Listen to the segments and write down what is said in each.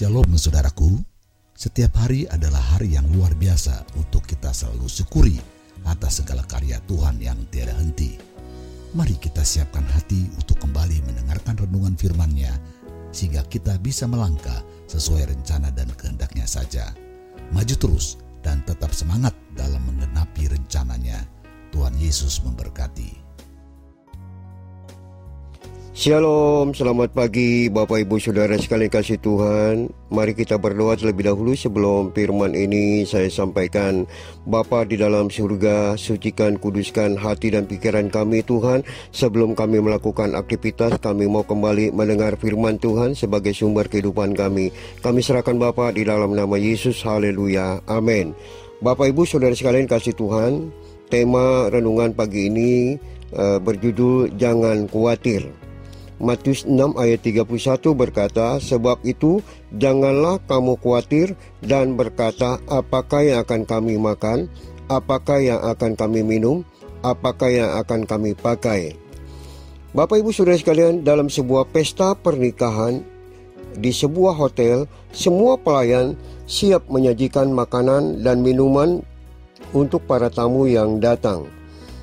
Shalom saudaraku, setiap hari adalah hari yang luar biasa untuk kita selalu syukuri atas segala karya Tuhan yang tiada henti. Mari kita siapkan hati untuk kembali mendengarkan renungan firman-Nya sehingga kita bisa melangkah sesuai rencana dan kehendaknya saja. Maju terus dan tetap semangat dalam menggenapi rencananya. Tuhan Yesus memberkati. Shalom, selamat pagi Bapak Ibu Saudara sekalian kasih Tuhan. Mari kita berdoa terlebih dahulu sebelum firman ini saya sampaikan. Bapa di dalam surga, sucikan, kuduskan hati dan pikiran kami Tuhan. Sebelum kami melakukan aktivitas, kami mau kembali mendengar firman Tuhan sebagai sumber kehidupan kami. Kami serahkan Bapa di dalam nama Yesus, haleluya, amin. Bapak Ibu Saudara sekalian kasih Tuhan Tema renungan pagi ini uh, berjudul Jangan Khawatir Matius 6 ayat 31 berkata, Sebab itu janganlah kamu khawatir dan berkata, apakah yang akan kami makan, apakah yang akan kami minum, apakah yang akan kami pakai. Bapak Ibu Saudara sekalian, dalam sebuah pesta pernikahan di sebuah hotel, semua pelayan siap menyajikan makanan dan minuman untuk para tamu yang datang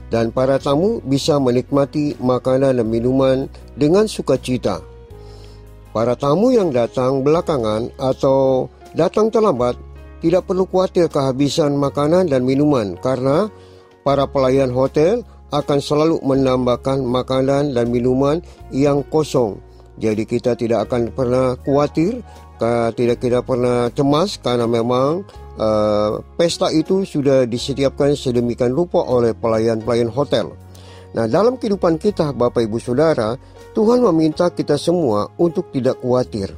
dan para tamu bisa menikmati makanan dan minuman dengan sukacita. Para tamu yang datang belakangan atau datang terlambat tidak perlu khawatir kehabisan makanan dan minuman karena para pelayan hotel akan selalu menambahkan makanan dan minuman yang kosong. Jadi kita tidak akan pernah khawatir, tidak tidak pernah cemas karena memang uh, pesta itu sudah disediakan sedemikian rupa oleh pelayan-pelayan hotel. Nah, dalam kehidupan kita, Bapak Ibu Saudara, Tuhan meminta kita semua untuk tidak khawatir.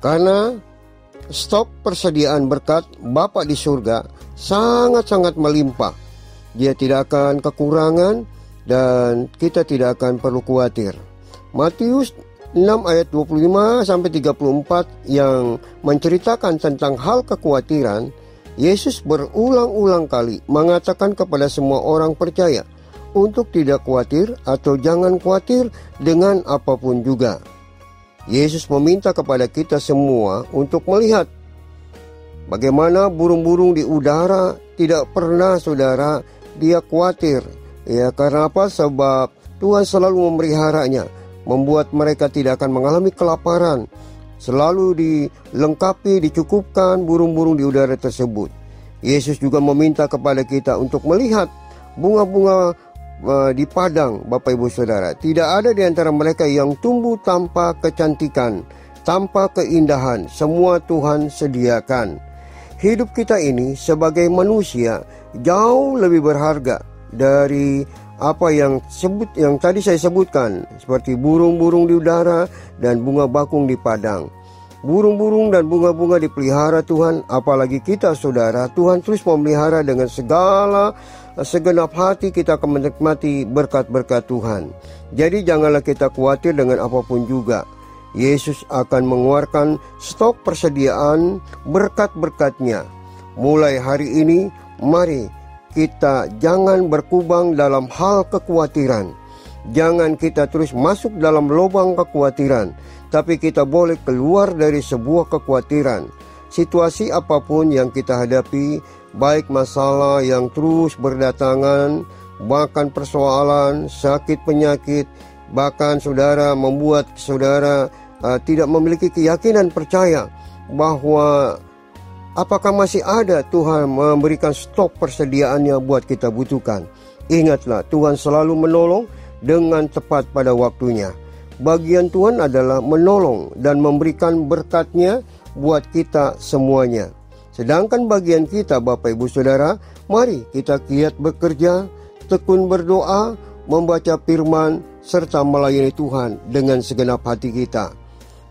Karena stok persediaan berkat Bapa di surga sangat-sangat melimpah. Dia tidak akan kekurangan dan kita tidak akan perlu khawatir. Matius 6 ayat 25 sampai 34 yang menceritakan tentang hal kekhawatiran, Yesus berulang-ulang kali mengatakan kepada semua orang percaya untuk tidak khawatir atau jangan khawatir dengan apa pun juga. Yesus meminta kepada kita semua untuk melihat bagaimana burung-burung di udara tidak pernah saudara dia khawatir. Ya karena apa? Sebab Tuhan selalu memeliharanya membuat mereka tidak akan mengalami kelaparan. Selalu dilengkapi, dicukupkan burung-burung di udara tersebut. Yesus juga meminta kepada kita untuk melihat bunga-bunga uh, di padang, Bapak Ibu Saudara. Tidak ada di antara mereka yang tumbuh tanpa kecantikan, tanpa keindahan. Semua Tuhan sediakan. Hidup kita ini sebagai manusia jauh lebih berharga dari apa yang sebut yang tadi saya sebutkan seperti burung-burung di udara dan bunga bakung di padang. Burung-burung dan bunga-bunga dipelihara Tuhan, apalagi kita saudara, Tuhan terus memelihara dengan segala segenap hati kita akan menikmati berkat-berkat Tuhan. Jadi janganlah kita khawatir dengan apa pun juga. Yesus akan mengeluarkan stok persediaan berkat-berkatnya. Mulai hari ini, mari kita jangan berkubang dalam hal kekhawatiran. Jangan kita terus masuk dalam lubang kekhawatiran, tapi kita boleh keluar dari sebuah kekhawatiran. Situasi apa pun yang kita hadapi, baik masalah yang terus berdatangan, bahkan persoalan, sakit penyakit, bahkan saudara membuat saudara uh, tidak memiliki keyakinan percaya bahwa Apakah masih ada Tuhan memberikan stok persediaannya buat kita butuhkan? Ingatlah, Tuhan selalu menolong dengan tepat pada waktunya. Bagian Tuhan adalah menolong dan memberikan berkatnya buat kita semuanya. Sedangkan bagian kita Bapak Ibu Saudara, mari kita giat bekerja, tekun berdoa, membaca firman, serta melayani Tuhan dengan segenap hati kita.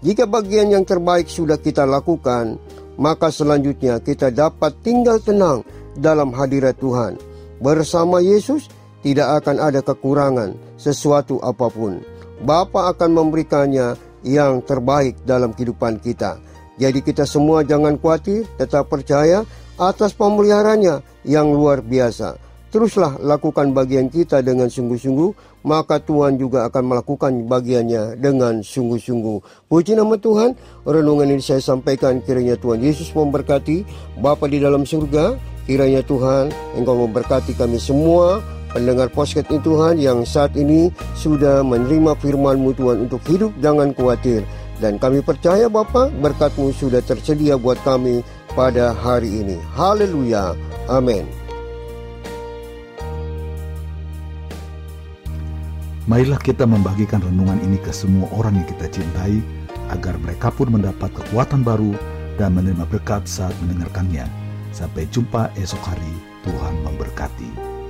Jika bagian yang terbaik sudah kita lakukan, maka selanjutnya kita dapat tinggal tenang dalam hadirat Tuhan. Bersama Yesus tidak akan ada kekurangan sesuatu apa pun. Bapa akan memberikannya yang terbaik dalam kehidupan kita. Jadi kita semua jangan khawatir, tetap percaya atas pemeliharaannya yang luar biasa. Teruslah lakukan bagian kita dengan sungguh-sungguh, maka Tuhan juga akan melakukan bagiannya dengan sungguh-sungguh. Puji nama Tuhan, renungan ini saya sampaikan kiranya Tuhan Yesus memberkati Bapa di dalam surga, kiranya Tuhan Engkau memberkati kami semua, pendengar podcast ini Tuhan yang saat ini sudah menerima firman-Mu Tuhan untuk hidup jangan khawatir. Dan kami percaya Bapa berkat-Mu sudah tersedia buat kami pada hari ini. Haleluya. Amin. Marilah kita membagikan renungan ini ke semua orang yang kita cintai, agar mereka pun mendapat kekuatan baru dan menerima berkat saat mendengarkannya. Sampai jumpa esok hari, Tuhan memberkati.